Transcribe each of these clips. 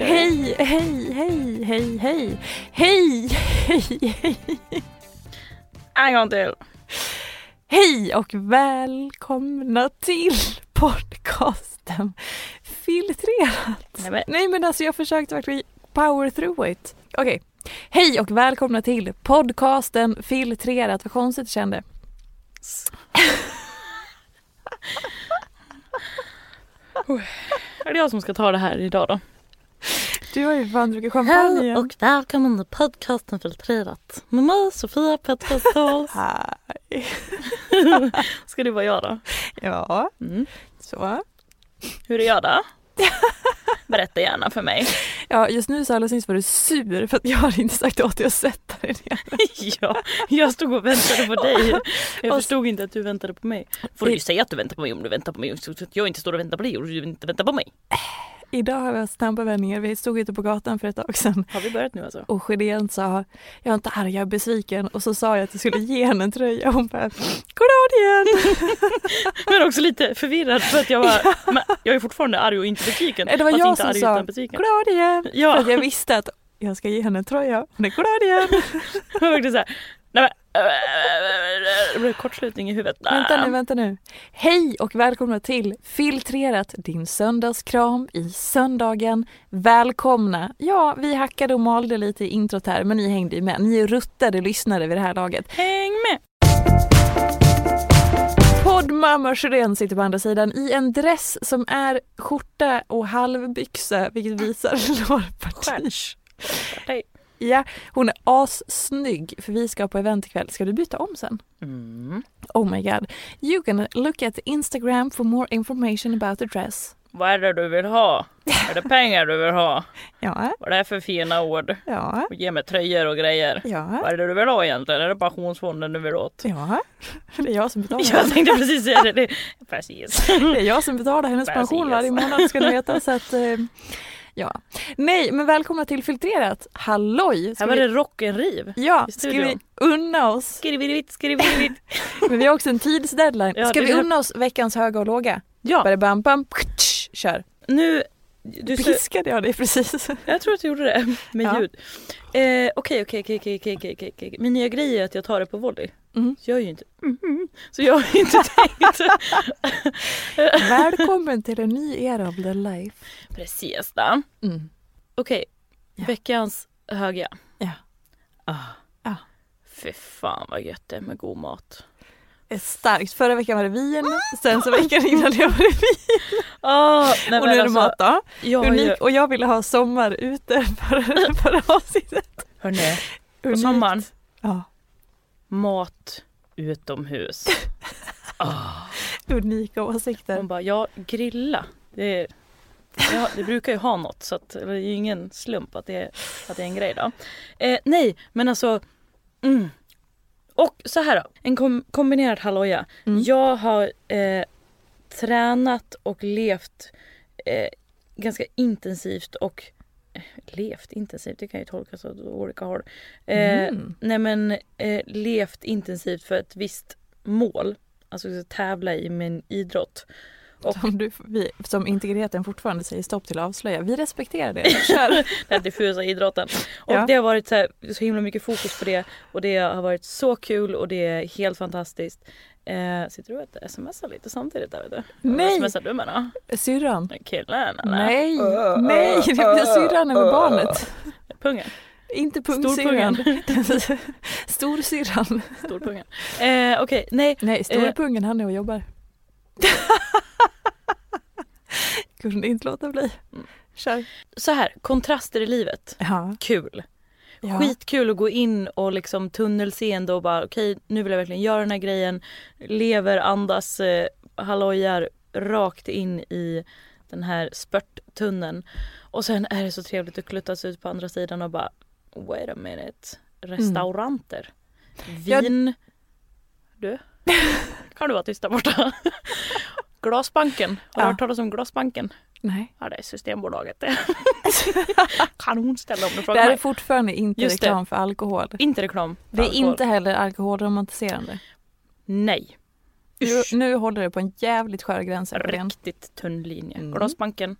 Hej, hej, hej, hej, hej, hej, hej, hej. En gång till. Hej och välkomna till podcasten Filtrerat. Nej, men- Nej men alltså jag försökte verkligen power through it. Okej. Hej och välkomna till podcasten Filtrerat. Vad konstigt det kände. Är det jag som ska ta det här idag då? Du har ju fan druckit champagne Hej igen. och välkommen till podcasten Filtrerat. Med mig Sofia Pettersson. Hej. Ska det vara jag då? Ja, Mm. så. Hur är jag då? Berätta gärna för mig. Ja, just nu så alldeles nyss var du sur för att jag har inte sagt åt dig att sätta dig ner. ja, jag stod och väntade på dig. Jag förstod inte att du väntade på mig. Får du ju säga att du väntar på mig om du väntar på mig. Så att jag inte står och väntar på dig och du inte väntar på mig. Idag har vi haft snabba vändningar. Vi stod ute på gatan för ett tag sedan Har vi börjat nu alltså? och Sjödén sa jag är inte arg, jag är besviken och så sa jag att jag skulle ge henne en tröja hon bara goddag igen. Men också lite förvirrad för att jag var, jag är fortfarande arg och inte besviken. Det var jag inte som arg sa goddag igen. Ja. För att jag visste att jag ska ge henne en tröja. Hon är goddag igen. Jag var verkligen såhär, nej men, det blev kortslutning i huvudet. vänta nu, vänta nu. Hej och välkomna till Filtrerat, din söndagskram i söndagen. Välkomna. Ja, vi hackade och malde lite i introt här men ni hängde ju med. Ni är ruttade lyssnare vid det här laget. Häng med! Poddmamma Sjödén sitter på andra sidan i en dress som är skjorta och halvbyxa vilket visar lårparti. Ja, hon är assnygg för vi ska på event ikväll. Ska du byta om sen? Mm. Oh my god. You can look at Instagram for more information about the dress. Vad är det du vill ha? Är det pengar du vill ha? Ja, Vad är det för fina ord? ja, Och ge mig tröjor och grejer. Vad ja, är det du vill ha egentligen? Är det pensionsfonden du vill åt? ja. Det är jag som betalar. Jag tänkte precis säga det. det. Precis. Det är jag som betalar hennes Precis. pension varje månad ska ni veta. Så att, eh, ja. Nej, men välkomna till Filtrerat. Halloj! Här var det rock'n'riv. Ja, ska vi unna oss? Skrivirivitt, skrivirivitt. Men vi har också en tidsdeadline. Ja, Ska vi unna oss veckans höga och låga? Ja, Bara bam, bam, kör. nu... Du, Piskade jag dig precis? jag tror att jag gjorde det med Ja. ljud. Eh, Okej, okej, okej, okej, okej. Min nya grej är att jag tar det på volley. Mhm. Så jag är ju inte... Mhm. Så jag har inte tänkt... Välkommen till en ny era of the life. Precis då. Mm. Okej, Ja. veckans höga. Ja. Ah. Ah. Fy fan vad gött det är med god mat. Är starkt. Förra veckan var det vin, sen så veckan innan det var det vin. Oh, nej, Och nu är det mat då. Jag har Unik, och jag ville ha sommar ute för, för avsnittet. hörni, på sommaren, Ja, mat utomhus. Ah. unika åsikter. Hon bara, ja grilla. Det är Ja, det brukar ju ha något så att det är ju ingen slump att det är, att det är en grej då. Eh, nej, men alltså mm. Och så här då, en kom, kombinerad halloja. Mm. Jag har eh, tränat och levt eh, ganska intensivt och eh, levt intensivt, det kan ju tolkas åt olika håll. Eh, Mm. Nej men eh, levt intensivt för ett visst mål. Alltså tävla i min idrott. Och Som, du, vi, som integriteten fortfarande säger stopp till att avslöja. Vi respekterar det. Kör. den diffusa idrotten. Och Ja. det har varit så, här, så himla mycket fokus på det och det har varit så kul och det är helt fantastiskt. Eh, sitter du och smsar lite samtidigt där vet du? Nej. Smsar du med då? Syrran. Killen eller? Nej, Uh, nej, det blir syrran över uh, barnet. Pungen, Inte pungsyrran. Storsyrran. storpungen. Eh, Okej, nej. Nej, Eh. storpungen han är och jobbar. Kunde inte låta bli. Mm. Kör. Så här, kontraster i livet. Ja. Kul. ja. Skitkul att gå in och liksom tunnelseende och bara okej nu vill jag verkligen göra den här grejen. Lever, andas, eh, hallojar rakt in i den här spurttunneln. Och sen är det så trevligt att kluttas ut på andra sidan och bara wait a minute. Restauranter. Ja. Vin. Du? Kan du vara tyst där borta? Glasbanken. Har du Ja. hört talas om Glasbanken? Nej. Ja det är Systembolaget det. Kanonställe om du Det frågar här är mig. fortfarande inte Just det. reklam för alkohol. Inte reklam. Det är alkohol. inte heller alkoholromantiserande. Nej. Nu, nu håller det på en jävligt skör gräns. Riktigt tunn linje. Mm. Glasbanken.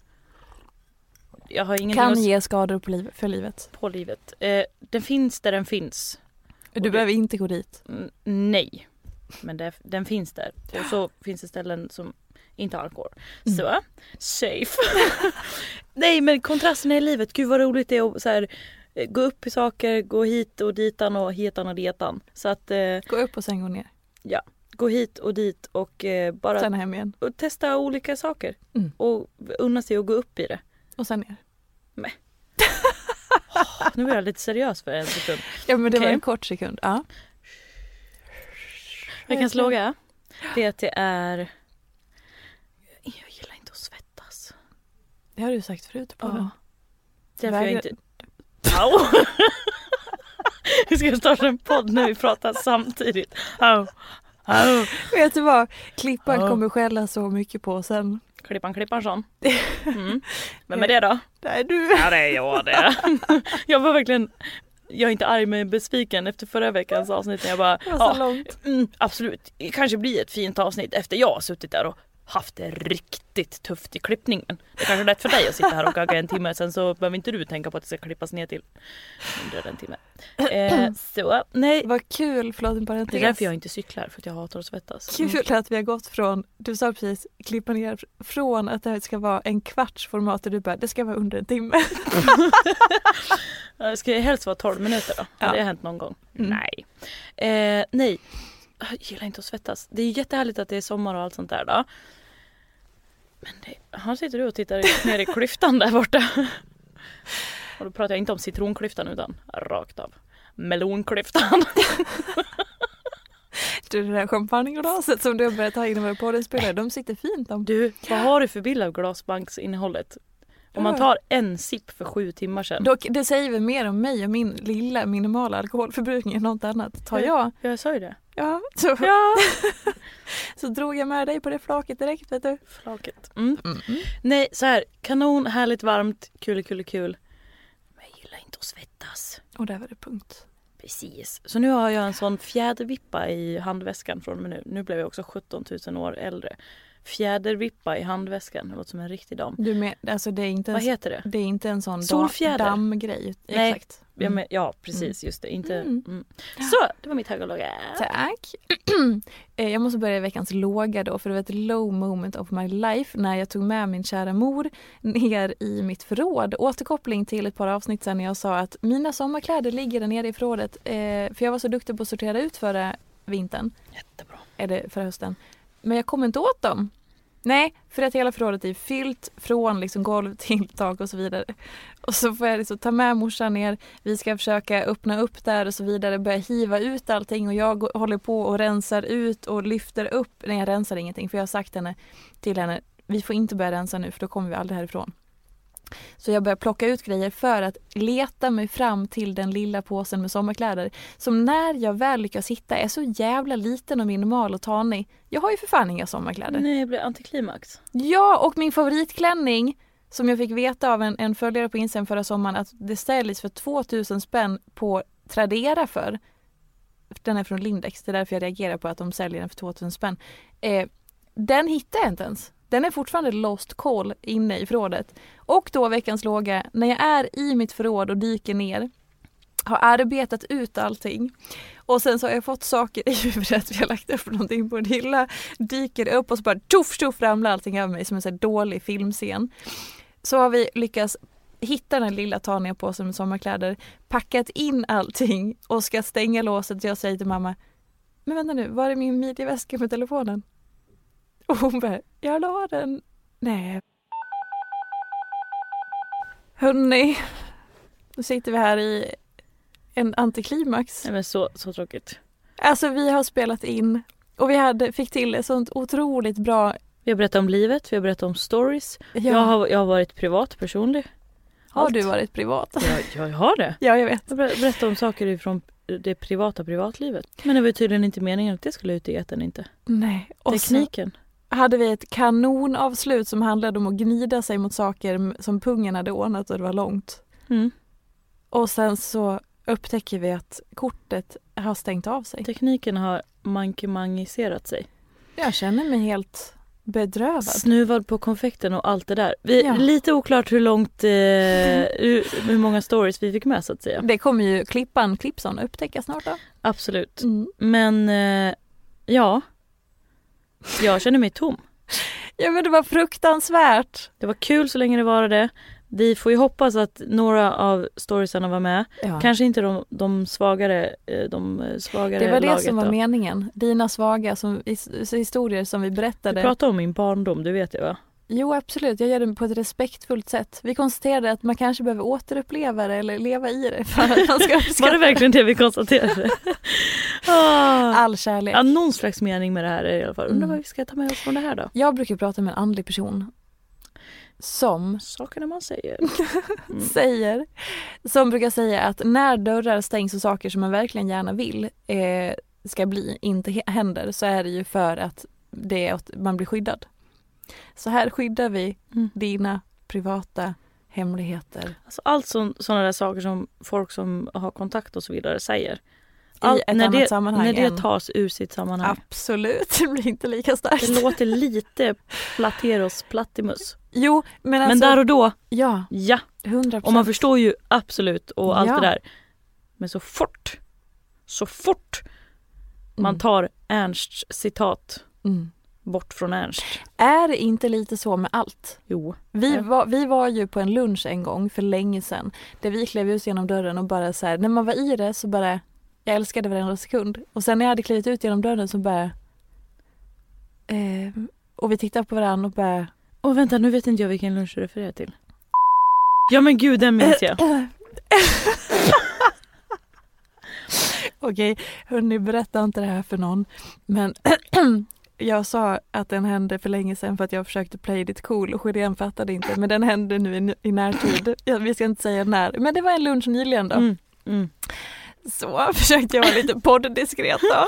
Jag har Kan ge skador på liv, för livet. på livet. Eh, den finns där den finns. Du det- behöver inte gå dit. Nej. Men det, den finns där. Och så finns det ställen som inte alkohol. Mm. Så, safe. nej men kontrasterna i livet. Gud vad roligt det är att så här, eh, gå upp i saker, gå hit och ditan och hitan och ditan. Så att eh, Gå upp och sen gå ner. gå hit och dit och eh, bara Sen hem igen. och testa olika saker. Mm. Och unna sig att gå upp i det. Och sen ner. Nu blir jag lite seriös för en sekund. Ja men det var Okej. en kort sekund. Ja. Veckans låga. Det är att det är... Jag gillar inte att svettas. Det har du sagt förut på den. Därför jag Vägrar- inte... Au! Vi ska starta en podd när vi pratar samtidigt. Au! Au! Vet du vad? Klippan Ja. kommer skälla så mycket på sen. Klippan Klipparsson. Mm. Vem är det då? Det är du. Ja det är jag det. Jag var verkligen... Jag är inte arg men besviken efter förra veckans avsnitt när jag bara Det var så ja, långt. Mm, absolut, det kanske blir ett fint avsnitt efter jag har suttit där och haft det riktigt tufft i klippningen. Det kanske är lätt för dig att sitta här och gagga en timme sen så behöver inte du tänka på att det ska klippas ner till under en timme. Eh, så nej, Vad kul, förlåt en det parentes. är därför jag inte cyklar för att jag hatar att svettas. Mm. Kul att vi har gått från, du sa precis klippa ner, från att det här ska vara en kvarts format och du bara, det ska vara under en timme. Det ska helst vara 12 minuter då. Har Ja. det hänt någon gång? Mm. Nej. Eh, nej. Jag gillar inte att svettas. Det är jättehärligt att det är sommar och allt sånt där då. Men det, här sitter du och tittar ner i klyftan där borta. Och då pratar jag inte om citronklyftan utan rakt av melonklyftan. Du, det där champagneglaset som du har börjat ha innan våra poddinspelare, de sitter fint de. Du, vad har du för bild av glasbanksinnehållet? Om man tar en sipp för sju timmar sedan. Dock, det säger väl mer om mig och min lilla minimala alkoholförbrukning än något annat. Tar jag, Ja, jag sa ju det. Ja, så, Ja. så drog jag med dig på det flaket direkt vet du. Flaket. Mm. Nej, så här. Kanon, härligt varmt, kul, kul, kul. Men jag gillar inte att svettas. Och där var det punkt. Precis. Så nu har jag en sån fjädervippa i handväskan från och nu. Nu blev jag också 17 000 år äldre. Fjädervippa i handväskan. Det låter som en riktig dam. Du med, alltså det är inte Vad en, heter det? det är inte en sån Solfjäder. dammgrej. Nej. Exakt. Ja, men, ja precis, just det. Inte... Mm. Mm. Så, det var mitt höga och låga. Tack. Eh, jag måste börja veckans låga då för det var ett low moment of my life när jag tog med min kära mor ner i mitt förråd. Återkoppling till ett par avsnitt sen när jag sa att mina sommarkläder ligger där nere i förrådet eh, för jag var så duktig på att sortera ut förra vintern, Jättebra. eller förra hösten. Men jag kom inte åt dem. Nej, för att hela förrådet är fyllt från liksom golv till tak och så vidare. Och så får jag liksom ta med morsan ner, vi ska försöka öppna upp där och så vidare, börja hiva ut allting och jag håller på och rensar ut och lyfter upp. Nej, jag rensar ingenting för jag har sagt henne, till henne, vi får inte börja rensa nu för då kommer vi aldrig härifrån. Så jag började plocka ut grejer för att leta mig fram till den lilla påsen med sommarkläder. Som när jag väl lyckas hitta är så jävla liten och minimal och tanig. Jag har ju för fan inga sommarkläder. Nej, det blir antiklimax. Ja, och min favoritklänning som jag fick veta av en, en följare på Instagram förra sommaren att det säljs för 2000 spänn på Tradera för. Den är från Lindex, det är därför jag reagerar på att de säljer den för 2000 spänn. Eh, den hittar jag inte ens. Den är fortfarande lost call inne i förrådet. Och då veckans låga, när jag är i mitt förråd och dyker ner, har arbetat ut allting och sen så har jag fått saker i huvudet, vi har lagt upp någonting på en hylla, dyker upp och så bara tuff tuff ramlar allting över mig som en sån här dålig filmscen. Så har vi lyckats hitta den lilla taniga påsen med sommarkläder, packat in allting och ska stänga låset. Jag säger till mamma, men vänta nu, var är min midjeväska med telefonen? Och hon bara, jag la den. Nej. Hörni, nu sitter vi här i en antiklimax. Nej men så, så tråkigt. Alltså vi har spelat in och vi hade, fick till ett sånt otroligt bra... Vi har berättat om livet, vi har berättat om stories. Ja, Jag, har, jag har varit privat, personlig. har allt. du varit privat? Jag, jag har det. Ja, jag vet. Jag ber- berättar om saker från det privata privatlivet. Men det var tydligen inte meningen att det skulle ut i etern inte. Nej. Och så Tekniken. Hade vi ett kanonavslut som handlade om att gnida sig mot saker som pungen hade ordnat och det var långt. Mm. Och sen så upptäcker vi att kortet har stängt av sig. Tekniken har mankemangiserat sig. Jag känner mig helt bedrövad. Snuvad på konfekten och allt det där. Vi, Ja. Lite oklart hur långt, eh, hur, hur många stories vi fick med så att säga. Det kommer ju Klippan Klippson upptäcka snart då. Absolut. Mm. Men eh, ja, jag känner mig tom. Ja men det var fruktansvärt. Det var kul så länge det varade. Vi får ju hoppas att några av storiesarna var med. Ja. Kanske inte de, de svagare, eh, de svagare Det var det som var då. meningen. Dina svaga som, his- historier som vi Du berättade. pratar om min barndom, du vet det va? Jo absolut, jag gör det på ett respektfullt sätt. Vi konstaterade att man kanske behöver återuppleva det eller leva i det för att man ska Var uppskatta det verkligen det vi konstaterade? ah. all kärlek. Ja, någon slags mening med det här är i alla fall. Undrar Mm. vad vi ska ta med oss från det här då? Jag brukar prata med en andlig person som Sakerna man säger. Mm. säger, som brukar säga att när dörrar stängs och saker som man verkligen gärna vill eh, ska bli inte händer så är det ju för att det man blir skyddad. Så här skyddar vi Mm. dina privata hemligheter Alltså allt sådana där saker som folk som har kontakt och så vidare säger. i Allt, ett när annat det, sammanhang. när det än- tas ur sitt sammanhang. Absolut, det blir inte lika starkt. Det låter lite plateros plattimus. Jo, men alltså, Men där och då, ja, ja. 100 Och man förstår ju absolut och allt Ja. det där. Men så fort, så fort man tar Ernsts citat Mm. Bort från Ernst. Är det inte lite så med allt? Jo. Vi, var, vi var ju på en lunch en gång för länge sedan där vi klev ut genom dörren och bara så här, när man var i det så bara, jag älskade varenda sekund. Och sen när jag hade klivit ut genom dörren så bara, eh, och vi tittade på varandra och bara, Åh vänta, nu vet inte jag vilken lunch du refererar till. Ja men gud, den minns jag. okej, hörni berätta inte det här för någon. Men jag sa att den hände för länge sedan för att jag försökte play it cool och Sjödén fattade inte. Men den hände nu i, i närtid. Ja, vi ska inte säga när, men det var en lunch nyligen då. Mm, mm. Så försökte jag vara lite podddiskret då.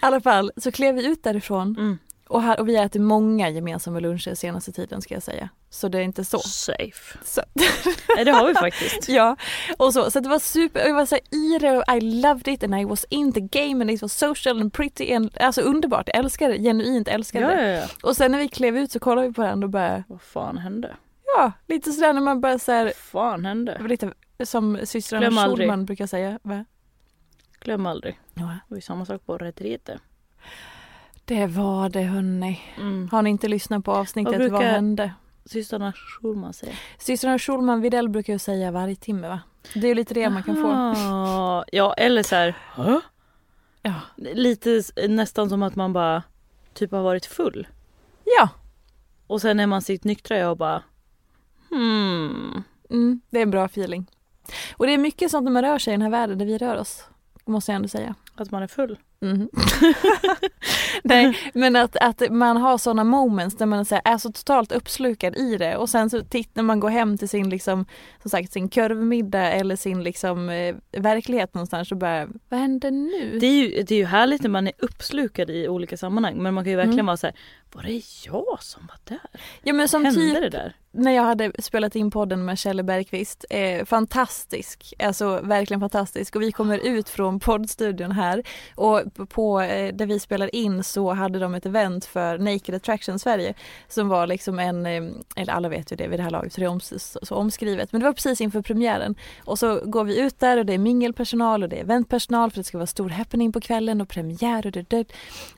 I alla fall så klev vi ut därifrån Mm. Och, här, och vi äter många gemensamma luncher senaste tiden ska jag säga. Så det är inte så. Safe. så Nej det har vi faktiskt. ja, och så. Så det var super, jag var så här i det och I loved it and I was in the game and it was social and pretty and alltså underbart. Jag älskade det, genuint älskade Ja, det. ja, ja. Och sen när vi klev ut så kollade vi på varandra och bara, Vad fan hände? ja, lite sådär när man bara så här, Vad fan hände? lite som systrarna. Schulman brukar säga. Va? Glöm aldrig. Ja. Det var ju samma sak på Retrete. Det var det hörni. Mm. Har ni inte lyssnat på avsnittet Vad Vad, brukar- hände? Systrarna Schulman säger. Systrarna Schulman Widell brukar ju säga varje timme va? Det är ju lite det man kan få. Ja eller så här. Ja. Lite nästan som att man bara typ har varit full. Ja, Och sen är man sitt nyktra jag och bara hmm. mm, det är en bra feeling. Och det är mycket sånt när man rör sig i den här världen där vi rör oss. Måste jag ändå säga. Att man är full. Mhm. Nej, men att, att man har sådana moments där man är så totalt uppslukad i det och sen så titt, när man går hem till sin liksom, som sagt sin kurvmiddag eller sin liksom eh, verklighet någonstans så bara, vad händer nu? Det är, ju, det är ju härligt när man är uppslukad i olika sammanhang men man kan ju verkligen Mm. vara så här, var det jag som var där? ja men som Hände typ det där? när jag hade spelat in podden med Kjelle Bergqvist, eh, fantastisk, alltså verkligen fantastisk och vi kommer ut från poddstudion här och på, eh, där vi spelar in så hade de ett event för Naked Attraction Sverige som var liksom en, eh, eller alla vet ju det vid det här laget så det är oms- så, omskrivet, men det var precis inför premiären och så går vi ut där och det är mingelpersonal och det är eventpersonal för det ska vara stor happening på kvällen och premiär och det, det.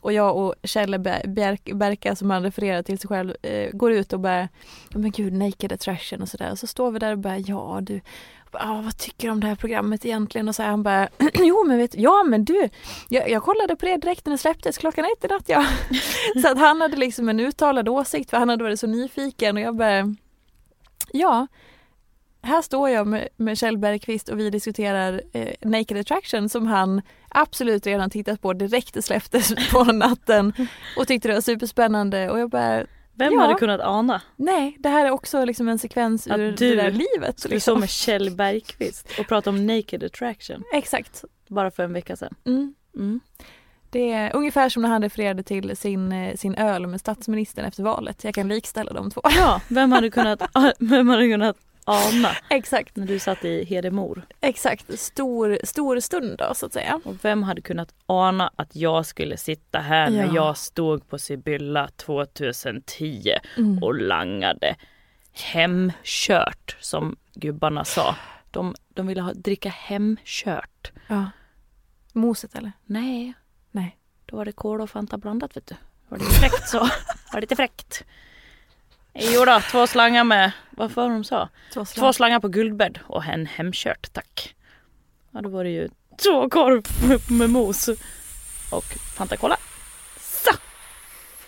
och jag och Kjelle Ber- Bjerk- Berka som han refererar till sig själv eh, går ut och bara "Ja, men gud, naked attraction och sådär. Och så står vi där och bara, ja du, ja, vad tycker du om det här programmet egentligen? Och så här, han bara, jo men vet ja men du, jag, jag kollade på det direkt när det släpptes klockan ett i natt ja. så att han hade liksom en uttalad åsikt för han hade varit så nyfiken och jag bara, ja, här står jag med, med Kjell Bergqvist och vi diskuterar eh, Naked Attraction som han absolut redan tittat på direkt det släpptes på natten och tyckte det var superspännande och jag bara Vem Ja. hade kunnat ana? Nej, det här är också liksom en sekvens Att ur du det där livet. Skulle Liksom. stå med Kjell Bergqvist och prata om naked attraction Exakt. bara för en vecka sedan. Mm. Mm. Det är ungefär som när han refererade till sin, eh, sin öl med statsministern efter valet. Jag kan likställa de två. Ja, vem hade kunnat, vem hade kunnat ana Exakt, när du satt i Hedemor? exakt. Stor, stor stund då så att säga. Och vem hade kunnat ana att jag skulle sitta här när Ja. jag stod på Sibylla 2010 Mm. och langade hemkört som gubbarna sa. De, de ville ha, dricka hemkört. Ja. Moset eller? Nej, Nej. då var det cola och Fanta blandat vet du. Var det fräckt så? Var det lite fräckt? Jo då, två slangar med, vad var de sa? Två Två slangar på guldbädd och en hemkört tack. Ja då var det ju två korv med, mos och Fanta Cola. Så!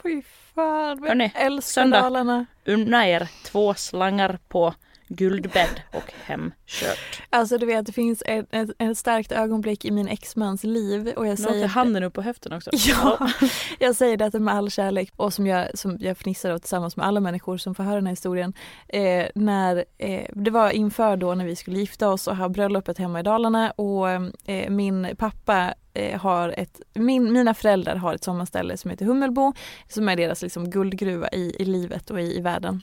Fy fan, jag älskar söndag. Dalarna. Unna er två slangar på guldbädd och hemkört. Alltså du vet det finns ett, ett, ett starkt ögonblick i min exmans liv och jag Nu säger handen upp på höften också. Ja, jag säger detta med all kärlek och som jag, som jag fnissar åt tillsammans med alla människor som får höra den här historien. Eh, när, eh, det var inför då när vi skulle gifta oss och ha bröllopet hemma i Dalarna och eh, min pappa eh, har ett, min, mina föräldrar har ett sommarställe som heter Hummelbo som är deras liksom guldgruva i, i livet och i, i världen.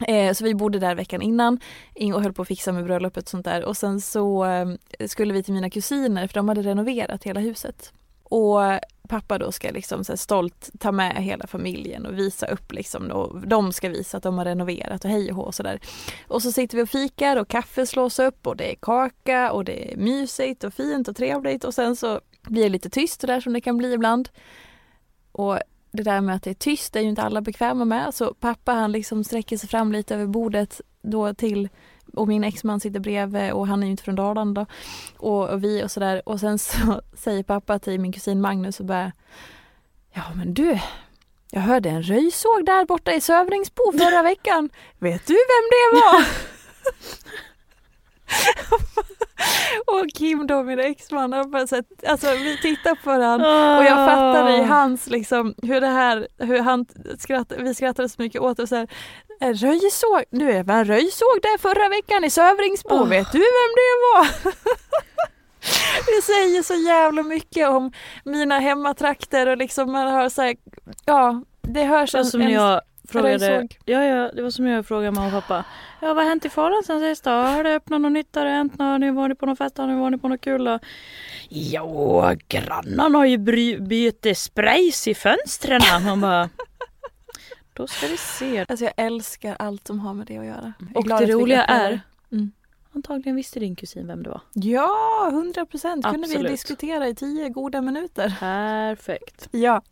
Eh, så vi bodde där veckan innan och höll på att fixa med bröllopet och sånt där och sen så eh, skulle vi till mina kusiner för de hade renoverat hela huset. Och pappa då ska liksom så här stolt ta med hela familjen och visa upp liksom då, de ska visa att de har renoverat och hej och hå och sådär. Och så sitter vi och fikar och kaffe slås upp och det är kaka och det är mysigt och fint och trevligt och sen så blir det lite tyst där som det kan bli ibland. Och det där med att det är tyst är ju inte alla bekväma med så pappa han liksom sträcker sig fram lite över bordet då till och min exman sitter bredvid och han är ju inte från Dalarna då. Och, och vi och sådär och sen så säger pappa till min kusin Magnus och bara Ja men du, jag hörde en röjsåg där borta i Sövringsbo förra veckan. Vet du vem det var? och Kim då, min exman, han bara så här, alltså vi tittar på varandra och jag fattade i hans liksom hur det här, hur han skrattade, vi skrattade så mycket åt och så här, "En röjsåg, nu är det en röjsåg där förra veckan i Sövringsbo, Åh. vet du vem det var? det säger så jävla mycket om mina hemmatrakter och liksom man hör så här, ja det hörs en, som en jag frågade, ja, ja, det var som jag frågade mamma och pappa. Ja vad har hänt i Falun sen sist då? Har det öppnat något nytt? Har det hänt något? Har ni varit på någon fest? Har ni varit på något kul? Då? Ja, grannarna har ju bry- bytt sprays i fönstren. Man bara, då ska vi se. Alltså jag älskar allt som har med det att göra. Och det roliga är. Mm. antagligen visste din kusin vem det var. Ja, hundra procent kunde vi diskutera i tio goda minuter. Perfekt. Ja,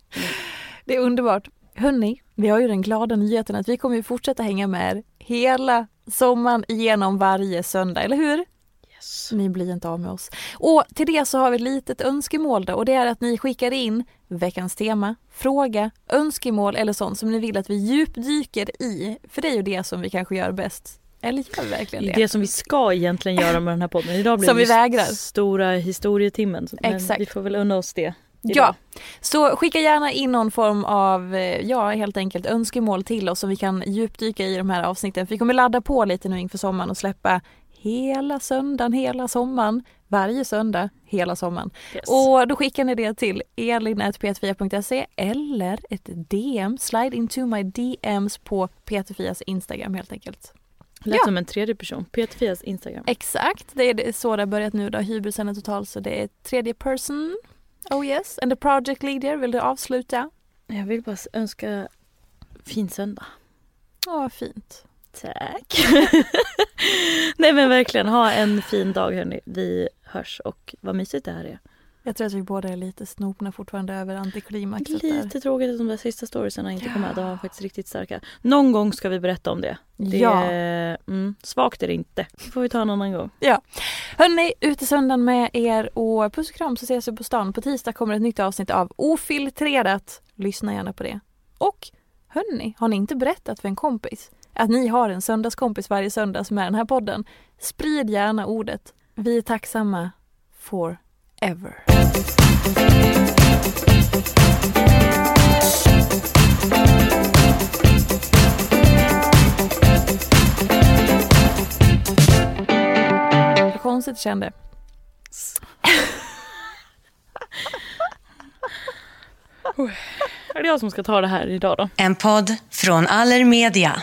det är underbart. Hörni, vi har ju den glada nyheten att vi kommer ju fortsätta hänga med er hela sommaren igenom varje söndag, eller hur? Yes. Ni blir inte av med oss. Och till det så har vi ett litet önskemål då och det är att ni skickar in veckans tema, fråga, önskemål eller sånt som ni vill att vi djupdyker i. För det är ju det som vi kanske gör bäst. Eller gör vi verkligen det? Det som vi ska egentligen göra med den här podden. Idag blir Som det vi vägrar. stora historietimmen. Men Exakt. vi får väl unna oss det. Ja, så skicka gärna in någon form av, eh, ja helt enkelt önskemål till oss som vi kan djupdyka i de här avsnitten. För vi kommer ladda på lite nu inför sommaren och släppa hela söndagen, hela sommaren, varje söndag, hela sommaren. Yes. Och då skickar ni det till elin.p4.se eller ett DM, slide into my DMs på P4s Instagram helt enkelt. Lät Ja. som en tredje person. Peter Fias Instagram. Exakt, det är så det har börjat nu då. Hybrisen är total så det är tredje person. Oh yes, and the project leader, vill du avsluta? Jag vill bara önska fin söndag. Ja, vad fint. Tack. Nej men verkligen, ha en fin dag hörni. Vi hörs och vad mysigt det här är. Jag tror att vi båda är lite snopna fortfarande över antiklimaxet där. Lite tråkigt att de där sista storiesarna inte kom med. De var faktiskt riktigt starka. Någon gång ska vi berätta om det. det Ja. mm, svagt är det inte. Det får vi ta en annan gång. Hörni, ut i söndagen med er och puss och kram så ses vi på stan. På tisdag kommer ett nytt avsnitt av Ofiltrerat. Lyssna gärna på det. Och hörni, har ni inte berättat för en kompis att ni har en söndagskompis varje söndag som är den här podden? Sprid gärna ordet. Vi är tacksamma forever. Vad konstigt det kände. Är det jag som ska ta det här idag då? En podd från Allermedia.